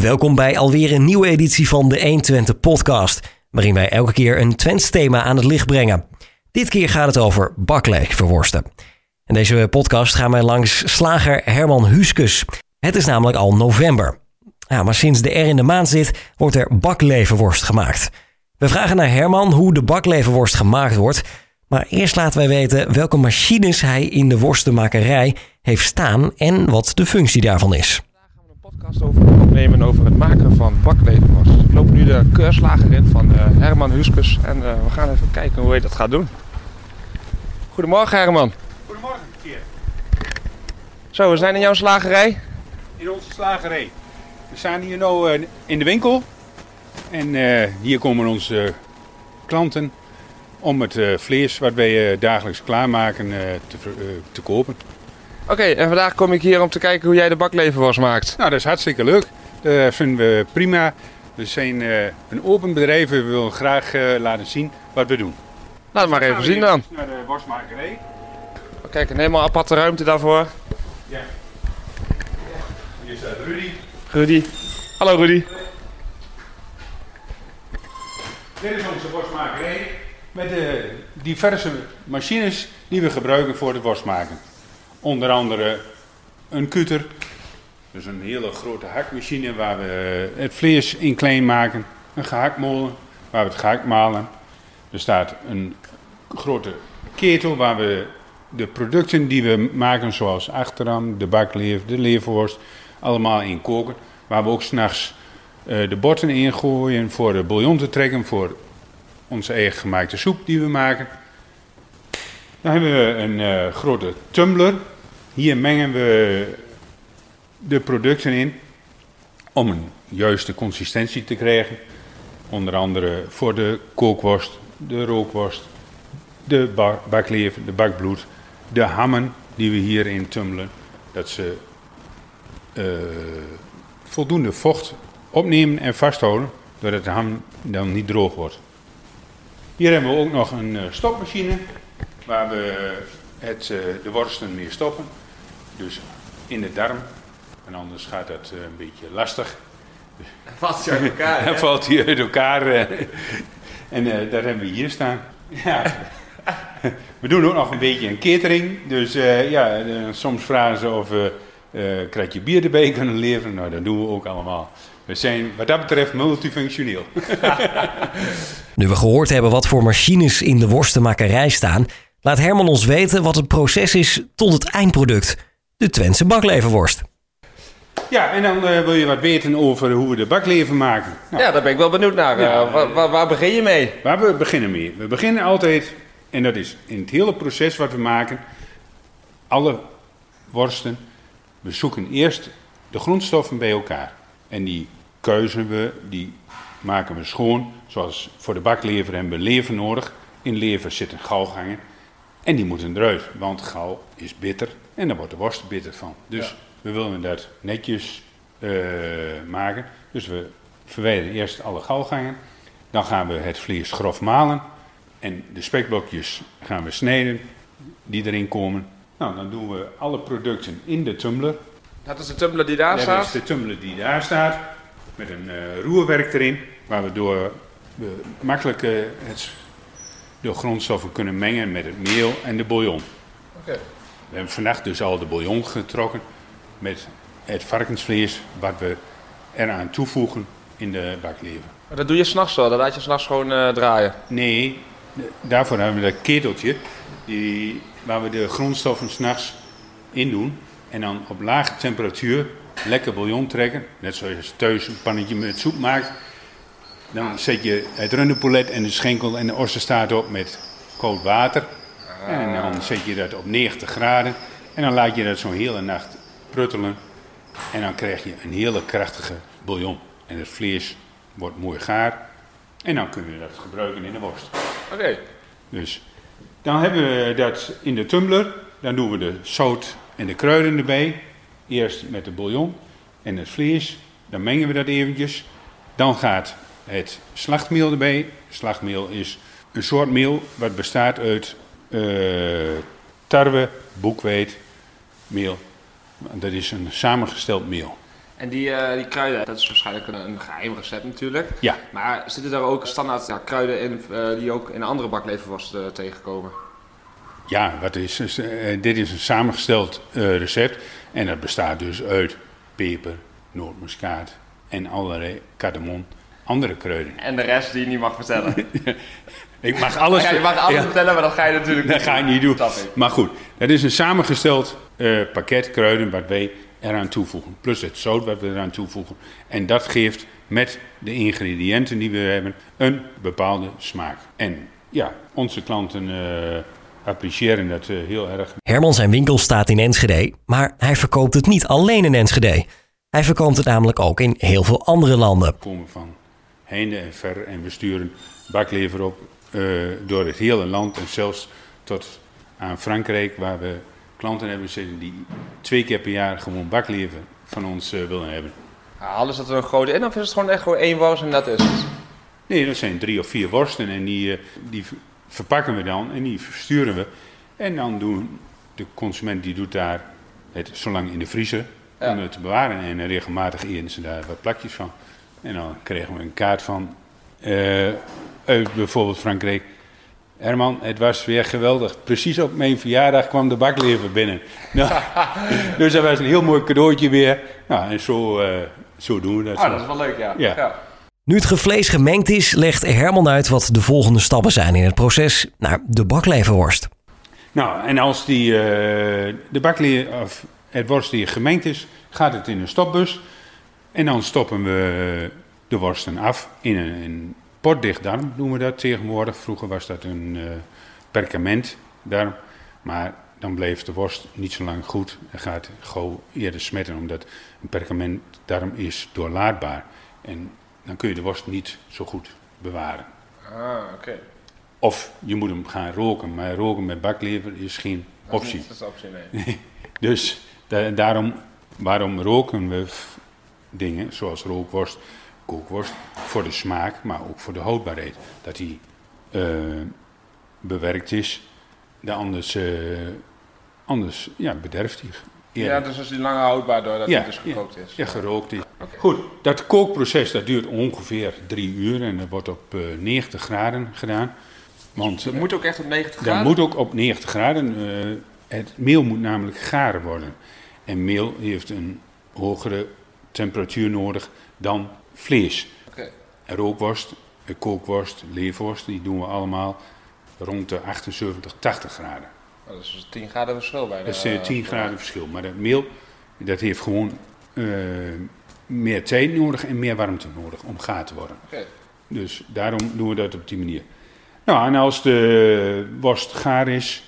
Welkom bij alweer een nieuwe editie van de 120 podcast, waarin wij elke keer een Twents thema aan het licht brengen. Dit keer gaat het over bakleverworsten. In deze podcast gaan wij langs slager Herman Huskes. Het is namelijk al november. Ja, maar sinds de R in de maand zit, wordt er bakleverworst gemaakt. We vragen naar Herman hoe de bakleverworst gemaakt wordt. Maar eerst laten wij weten welke machines hij in de worstenmakerij heeft staan en wat de functie daarvan is podcast over opnemen over het maken van bakleverworst. Ik loop nu de keurslager in van uh, Herman Huskus en uh, we gaan even kijken hoe hij dat gaat doen. Goedemorgen Herman. Goedemorgen Keer. Zo, we zijn in jouw slagerij? In onze slagerij. We staan hier nu uh, in de winkel en hier komen onze klanten om het vlees wat wij dagelijks klaarmaken te, te kopen. Oké, en vandaag kom ik hier om te kijken hoe jij de bakleverworst maakt. Nou, dat is hartstikke leuk. Dat vinden we prima. We zijn uh, een open bedrijf. We willen graag uh, laten zien wat we doen. Laat maar even zien dan. Naar de worstmakerij. Kijk, een helemaal aparte ruimte daarvoor. Ja. Hier staat Rudy. Rudy. Hallo Rudy. Dit is onze worstmakerij met de diverse machines die we gebruiken voor het worstmaken. Onder andere een kuter, dus een hele grote hakmachine waar we het vlees in klein maken. Een gehaktmolen waar we het gehakt malen. Er staat een grote ketel waar we de producten die we maken, zoals achterham, de bakleef, de leverworst, allemaal in koken. Waar we ook s'nachts uh, de botten in gooien voor de bouillon te trekken, voor onze eigen gemaakte soep die we maken. Dan hebben we een uh, grote tumbler. Hier mengen we de producten in om een juiste consistentie te krijgen. Onder andere voor de kookworst, de rookworst, de baklever, de bakbloed, de hammen die we hierin tummelen. Dat ze uh, voldoende vocht opnemen en vasthouden, doordat de ham dan niet droog wordt. Hier hebben we ook nog een uh, stopmachine waar we het, uh, de worsten mee stoppen. Dus in de darm. En anders gaat dat een beetje lastig. Dan valt hij uit elkaar. Dan valt hij uit elkaar. en uh, daar hebben we hier staan. Ja. we doen ook nog een beetje een catering. Dus uh, ja, soms vragen ze of we een kratje bier erbij kunnen leveren. Nou, dat doen we ook allemaal. We zijn wat dat betreft multifunctioneel. nu we gehoord hebben wat voor machines in de worstenmakerij staan, laat Herman ons weten wat het proces is tot het eindproduct, de Twentse bakleverworst. Ja, en dan uh, wil je wat weten over hoe we de baklever maken. Nou, ja, daar ben ik wel benieuwd naar. Ja, uh, waar, waar, waar, begin je mee? Waar we beginnen mee? We beginnen altijd, en dat is in het hele proces wat we maken, alle worsten, we zoeken eerst de grondstoffen bij elkaar. En die keuzen we, die maken we schoon. Zoals voor de baklever hebben we lever nodig. In lever zitten galgangen. En die moeten eruit, want gal is bitter en daar wordt de worst bitter van. Dus we willen dat netjes uh, maken. Dus we verwijderen eerst alle galgangen. Dan gaan we het vlees grof malen. En de spekblokjes gaan we snijden die erin komen. Nou, dan doen we alle producten in de tumbler. Dat is de tumbler die daar staat? Dat is de tumbler die daar staat. Met een uh, roerwerk erin. Waar we we makkelijk uh, het, de grondstoffen kunnen mengen met het meel en de bouillon. Okay. We hebben vannacht dus al de bouillon getrokken met het varkensvlees wat we eraan toevoegen in de baklever. Maar dat doe je s'nachts wel, dat laat je s'nachts gewoon uh, draaien? Nee, daarvoor hebben we dat keteltje die, waar we de grondstoffen s'nachts in doen. En dan op lage temperatuur lekker bouillon trekken. Net zoals je thuis een pannetje met soep maakt. Dan zet je het rundepoulet en de schenkel en de osterstaart op met koud water. En dan zet je dat op 90 graden. En dan laat je dat zo'n hele nacht pruttelen. En dan krijg je een hele krachtige bouillon. En het vlees wordt mooi gaar. En dan kunnen we dat gebruiken in de worst. Oké. Okay. Dus dan hebben we dat in de tumbler. Dan doen we de zout en de kruiden erbij. Eerst met de bouillon en het vlees. Dan mengen we dat eventjes. Dan gaat het slachtmeel erbij. Slachtmeel is een soort meel wat bestaat uit uh, tarwe, boekweit, meel. Dat is een samengesteld meel. En die, eh, die kruiden, dat is waarschijnlijk een, een geheim recept natuurlijk. Ja. Maar zitten daar ook standaard ja, kruiden in eh, die ook in andere bakleverworsten eh, tegenkomen? Ja, wat is, is, dit is een samengesteld recept. En dat bestaat dus uit peper, nootmuskaat en allerlei cardamom, andere kruiden. En de rest die je niet mag vertellen. Ik mag alles... ja, je mag alles Ja. vertellen, maar dat ga je natuurlijk Dat ga ik niet doen. Maar goed, het is een samengesteld eh, pakket kruiden wat wij eraan toevoegen. Plus het zout wat we eraan toevoegen. En dat geeft met de ingrediënten die we hebben een bepaalde smaak. En ja, onze klanten eh, appreciëren dat eh, heel erg. Herman zijn winkel staat in Enschede, maar hij verkoopt het niet alleen in Enschede. Hij verkoopt het namelijk ook in heel veel andere landen. We komen van heinde en ver en we sturen baklever op eh, door het hele land. En zelfs tot aan Frankrijk waar we klanten hebben zitten die twee keer per jaar gewoon baklever van ons eh, willen hebben. Halen ze dat er een grote in of is het gewoon echt gewoon één worst en dat is het? Nee, dat zijn drie of vier worsten en die, eh, die ver- verpakken we dan en die versturen we. En dan doen de consument die doet daar het zo lang in de vriezer Ja. om het te bewaren. En regelmatig eten ze daar wat plakjes van. En dan kregen we een kaart van eh, uit bijvoorbeeld Frankrijk. Herman, het was weer geweldig. Precies op mijn verjaardag kwam de baklever binnen. Nou, dus dat was een heel mooi cadeautje weer. Nou, en zo, eh, zo doen we dat. Ah, zo. dat is wel leuk, ja. Ja. Nu het vlees gemengd is, legt Herman uit wat de volgende stappen zijn in het proces naar de bakleverworst. Nou, en als die, eh, de bakleer, of het worst die gemengd is, gaat het in een stopbus. En dan stoppen we de worsten af in een, een potdichtdarm, doen we dat tegenwoordig. Vroeger was dat een eh perkamentdarm, maar dan bleef de worst niet zo lang goed. Het gaat gauw eerder smetten, omdat een perkamentdarm is doorlaatbaar. En dan kun je de worst niet zo goed bewaren. Ah, oké. Of je moet hem gaan roken, maar roken met baklever is geen Dat is optie. Dat is een optie, nee. Dus da- daarom, waarom roken we dingen zoals rookworst, kookworst, voor de smaak, maar ook voor de houdbaarheid. Dat die eh, bewerkt is, de anders, eh, anders ja, bederft hij. Ja, dus is die langer houdbaar doordat Ja, het dus gekookt is. Ja, gerookt is. Goed, dat kookproces dat duurt ongeveer drie uur en dat wordt op eh, 90 graden gedaan. Want Het moet ook echt op 90 dat graden? moet ook op 90 graden. het meel moet namelijk garen worden. En meel heeft een hogere temperatuur nodig dan vlees. Rookworst, eh, kookworst, leverworst, die doen we allemaal rond de 78, 80 graden. Oh, Dat is dus 10 graden verschil bij de... Dat is eh, 10 graden verschil. Maar dat meel, dat heeft gewoon eh, meer tijd nodig en meer warmte nodig om gaar te worden. Dus daarom doen we dat op die manier. Nou, en als de worst gaar is,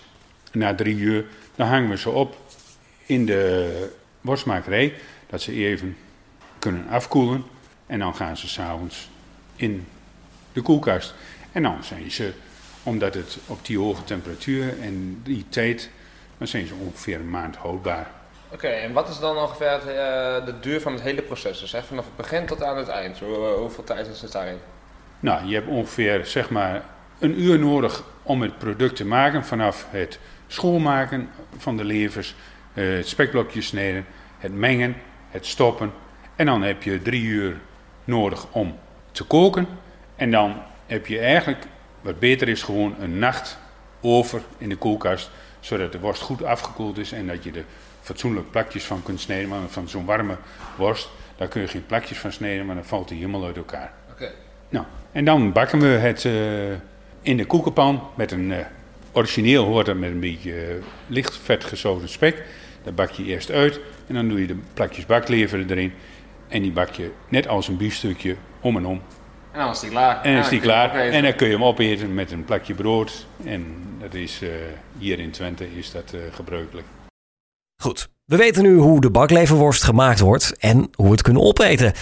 na drie uur, dan hangen we ze op in de worstmakerij. Dat ze even kunnen afkoelen. En dan gaan ze s'avonds in de koelkast. En dan zijn ze, omdat het op die hoge temperatuur en die tijd, dan zijn ze ongeveer een maand houdbaar. Oké, en wat is dan ongeveer het, eh, de duur van het hele proces? Dus hè, vanaf het begin tot aan het eind. Hoe, eh, hoeveel tijd is het daarin? Nou, je hebt ongeveer zeg maar een uur nodig om het product te maken. Vanaf het schoonmaken van de levers, eh, het spekblokjes snijden, het mengen, het stoppen. En dan heb je drie uur nodig om te koken. En dan heb je eigenlijk, wat beter is, gewoon een nacht over in de koelkast. Zodat de worst goed afgekoeld is en dat je er fatsoenlijk plakjes van kunt snijden. Maar van zo'n warme worst, daar kun je geen plakjes van snijden, maar dan valt die helemaal uit elkaar. Oké. Nou, en dan bakken we het eh, in de koekenpan met een, eh, origineel hoort dat met een beetje eh, licht vet gezouten spek. Dat bak je eerst uit en dan doe je de plakjes baklever erin. En die bak je net als een biefstukje om en om. En dan is die klaar. En dan is die klaar. En dan kun je hem opeten met een plakje brood. En dat is, eh, hier in Twente is dat eh, gebruikelijk. Goed, we weten nu hoe de bakleverworst gemaakt wordt en hoe we het kunnen opeten.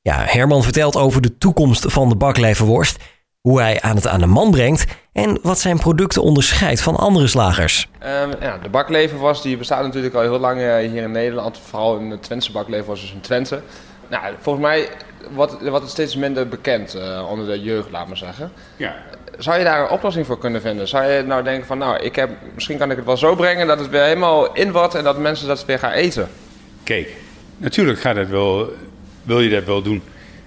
Ja, Herman vertelt over de toekomst van de bakleverworst, hoe hij aan het aan de man brengt en wat zijn producten onderscheidt van andere slagers. Ehm, ja, de bakleverworst die bestaat natuurlijk al heel lang eh, hier in Nederland. Vooral in de Twentse bakleverworst, dus in Twente. Nou, volgens mij wordt, wordt het steeds minder bekend eh, onder de jeugd, laat maar zeggen. Ja, Zou je daar een oplossing voor kunnen vinden? Zou je nou denken van, nou, ik heb, misschien kan ik het wel zo brengen dat het weer helemaal in wordt en dat mensen dat weer gaan eten? Kijk, natuurlijk gaat het wel, wil je dat wel doen.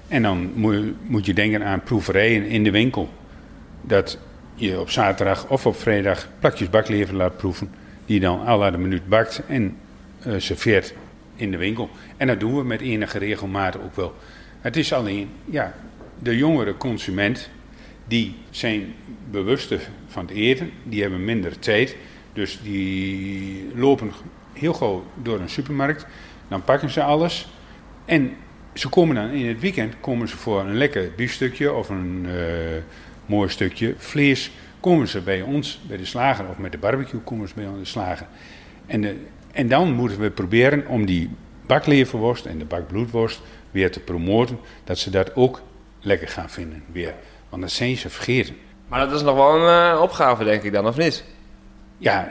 En dan moet je, moet je denken aan proeverijen in de winkel. Dat je op zaterdag of op vrijdag plakjes baklever laat proeven. Die dan alle de minuut bakt en eh, serveert in de winkel. En dat doen we met enige regelmaat ook wel. Het is alleen, ja, de jongere consument, die zijn bewuster van het eten. Die hebben minder tijd. Dus die lopen heel gauw door een supermarkt. Dan pakken ze alles. En ze komen dan in het weekend komen ze voor een lekker biefstukje of een eh, mooi stukje vlees. Komen ze bij ons, bij de slager of met de barbecue komen ze bij ons de slager. En, de, en dan moeten we proberen om die bakleverworst en de bakbloedworst weer te promoten. Dat ze dat ook lekker gaan vinden weer. Want dat zijn ze vergeten. Maar dat is nog wel een uh, opgave, denk ik dan, of niet? Ja,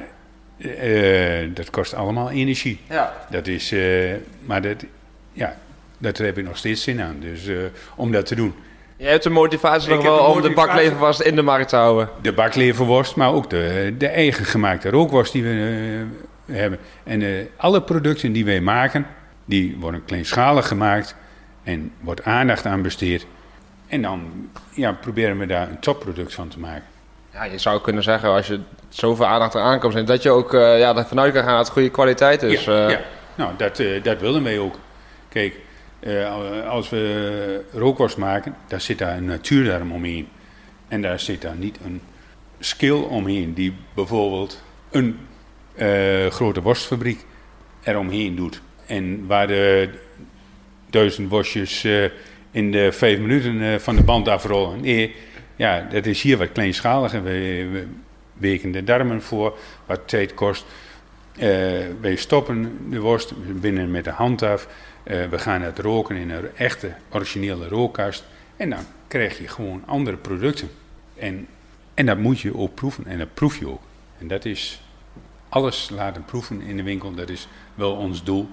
uh, dat kost allemaal energie. Ja. Dat is, uh, maar dat, ja, dat heb ik nog steeds zin aan. Dus om dat te doen. Je hebt de motivatie nog wel om de bakleverworst in de markt te houden? De bakleverworst, maar ook de, de eigen gemaakte rookworst die we hebben. En alle producten die wij maken, die worden kleinschalig gemaakt en wordt aandacht aan besteed. En dan ja, proberen we daar een topproduct van te maken. Ja, je zou kunnen zeggen, als je zoveel aandacht eraan komt, dat je ook uh, ja, ervan uit kan gaan dat het goede kwaliteit is. Ja, ja. nou, dat, dat willen wij ook. Kijk, als we rookworst maken, daar zit daar een natuurdarm omheen. En daar zit daar niet een skill omheen die bijvoorbeeld een grote worstfabriek eromheen doet. En waar de duizend worstjes in de vijf minuten van de band afrollen. Nee, ja, dat is hier wat kleinschaliger. We, we weken de darmen voor, wat tijd kost. Uh, wij stoppen de worst binnen met de hand af. Uh, we gaan het roken in een echte, originele rookkast. En dan krijg je gewoon andere producten. En, en dat moet je ook proeven. En dat proef je ook. En dat is alles laten proeven in de winkel. Dat is wel ons doel.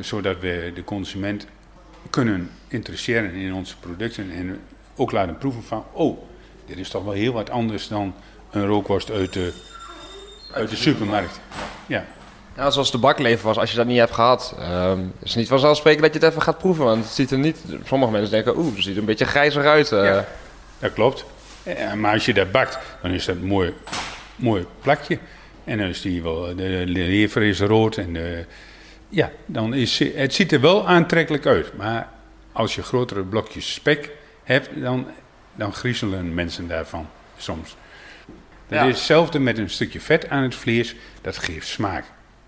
Zodat we de consument kunnen interesseren in onze producten. En ook laten proeven van, oh, dit is toch wel heel wat anders dan een rookworst uit de, uit de supermarkt. Ja. Ja, zoals de baklever was, als je dat niet hebt gehad, um, is niet vanzelfsprekend dat je het even gaat proeven. Want het ziet er niet, sommige mensen denken, oeh, het ziet er een beetje grijzig uit. Uh. Ja, dat klopt. Ja, maar als je dat bakt, dan is dat een mooi, mooi plakje. En dan is die wel, de lever is rood en de, ja, dan is het ziet er wel aantrekkelijk uit. Maar als je grotere blokjes spek hebt, dan, dan griezelen mensen daarvan soms. Dat ja. is hetzelfde met een stukje vet aan het vlees, dat geeft smaak.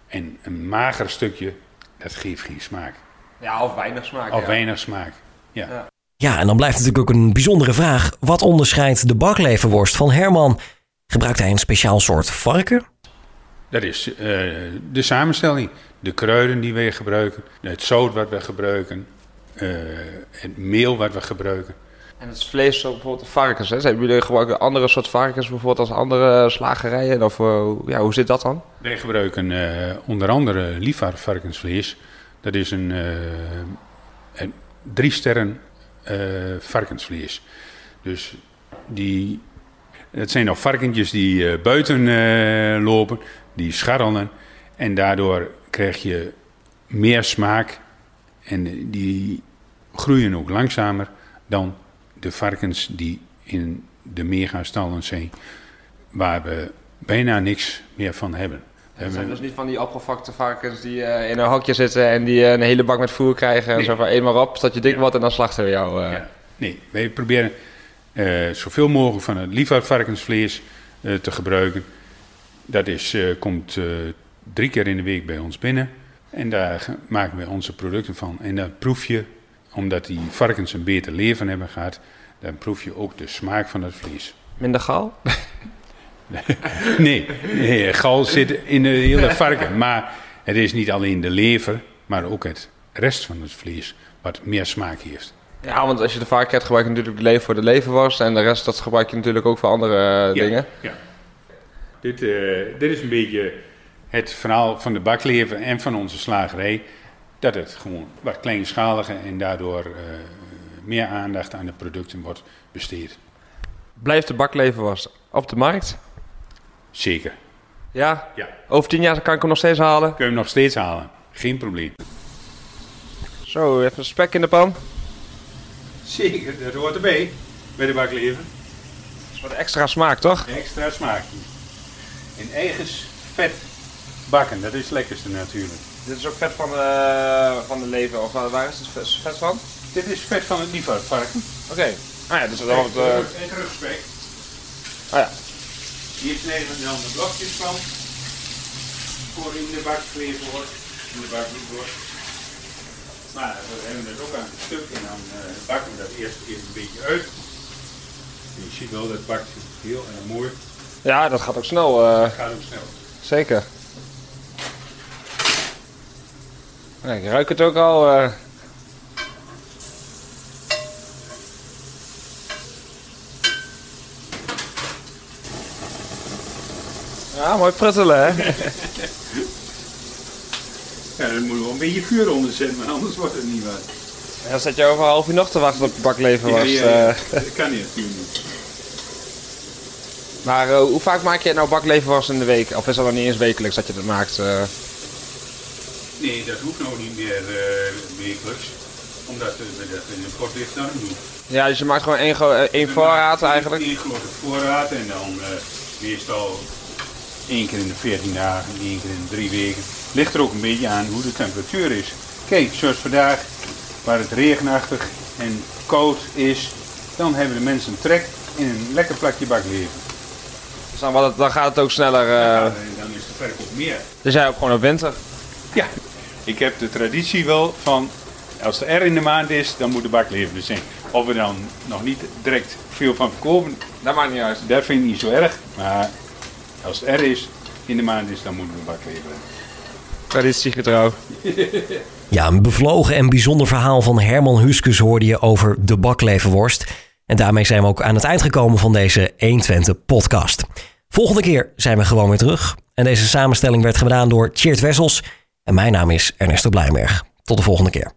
En een mager stukje, dat geeft geen smaak. Ja, of weinig smaak. Of ja. weinig smaak, ja. ja. Ja, en dan blijft natuurlijk ook een bijzondere vraag. Wat onderscheidt de bakleverworst van Herman? Gebruikt hij een speciaal soort varken? Dat is uh, de samenstelling. De kruiden die wij gebruiken, het zout wat we gebruiken, uh, het meel wat we gebruiken. En het vlees, zo bijvoorbeeld varkens, hè? Hebben jullie gebruiken andere soort varkens bijvoorbeeld als andere slagerijen? Of uh, ja, hoe zit dat dan? Wij gebruiken uh, onder andere lievaarvarkensvlees. Dat is een, een drie sterren varkensvlees. Dus die, het zijn nog varkentjes die buiten lopen, die scharrelen. En daardoor krijg je meer smaak en die groeien ook langzamer dan de varkens die in de megastallen zijn, waar we bijna niks meer van hebben. Het zijn dus niet van die opgevakte varkens die uh, in een hokje zitten en die uh, een hele bak met voer krijgen. Nee. En zo van eenmaal op, zodat je dik ja. wordt en dan slachten we jou. Uh. Ja. Nee, wij proberen zoveel mogelijk van het lievervarkensvlees te gebruiken. Dat is, komt drie keer in de week bij ons binnen. En daar maken we onze producten van. En dan proef je, omdat die varkens een beter leven hebben gehad, dan proef je ook de smaak van het vlees. Minder gal? nee, nee, gal zit in de hele varken. Maar het is niet alleen de lever, maar ook het rest van het vlees wat meer smaak heeft. Ja, want als je de varken hebt, gebruik je natuurlijk de lever voor de leverworst. En de rest dat gebruik je natuurlijk ook voor andere ja, dingen. Ja. Dit, uh, dit is een beetje het verhaal van de baklever en van onze slagerij. Dat het gewoon wat kleinschaliger en daardoor uh, meer aandacht aan de producten wordt besteed. Blijft de bakleverworst op de markt? Zeker. Ja? Ja. Over tien jaar kan ik hem nog steeds halen? Kun je hem nog steeds halen. Geen probleem. Zo, even spek in de pan. Zeker, dat hoort erbij bij de bakleven. Dat is wat extra smaak, toch? Extra smaak. In eigen vet bakken, dat is het lekkerste natuurlijk. Dit is ook vet van de, van de lever, of eh, waar is het vet- van? Dit is vet van het lieversvarken. Oké. Ah ja, dus dat wordt... eh En rugspek. ah ja. Hier snijden we dan de blokjes van. Voor in de bak gekleven wordt. In de bak niet wordt. Maar we hebben het ook aan het stuk en dan eh, bakken we dat eerst even een beetje uit. Je ziet wel, dat bakt heel erg mooi. Ja, dat gaat ook snel. eh, Dat gaat ook snel. zeker. Kijk, ik ruik het ook al. eh. Ja, mooi pruttelen, hè? Ja, dan moeten we wel een beetje vuur onder zetten, maar anders wordt het niet wat. En dan zat je over een half uur nog te wachten op de baklever was. Ja, ja, ja. eh. Dat kan niet natuurlijk niet. Maar eh, hoe vaak maak je nou bakleverwas in de week? Of is dat dan niet eens wekelijks dat je dat maakt? eh? Nee, dat hoeft nou niet meer eh, wekelijks. Omdat we dat in een kortlicht dan doen. Ja, dus je maakt gewoon één, eh, één voorraad eigenlijk. Één grote voorraad en dan eh, meestal één keer in de 14 dagen, één keer in de drie weken. Ligt er ook een beetje aan hoe de temperatuur is. Kijk, zoals vandaag, waar het regenachtig en koud is, dan hebben de mensen trek in een lekker plakje bakleven. Dus dan, gaat het ook sneller. Ja, en dan is de verkoop meer. Dus jij ook gewoon op winter. Ik heb de traditie wel van als er R in de maand is, dan moet de bakleven er zijn. Of we dan nog niet direct veel van verkopen, Dat maakt niet uit. dat vind ik niet zo erg. Maar als het R is, in de maand is, dan moeten we bakleven. Traditiegetrouw. Ja, een bevlogen en bijzonder verhaal van Herman Huskus hoorde je over de baklevenworst. En daarmee zijn we ook aan het eind gekomen van deze 120 podcast. Volgende keer zijn we gewoon weer terug. En deze samenstelling werd gedaan door Tjeerd Wessels. En mijn naam is Ernesto Blijmerg. Tot de volgende keer.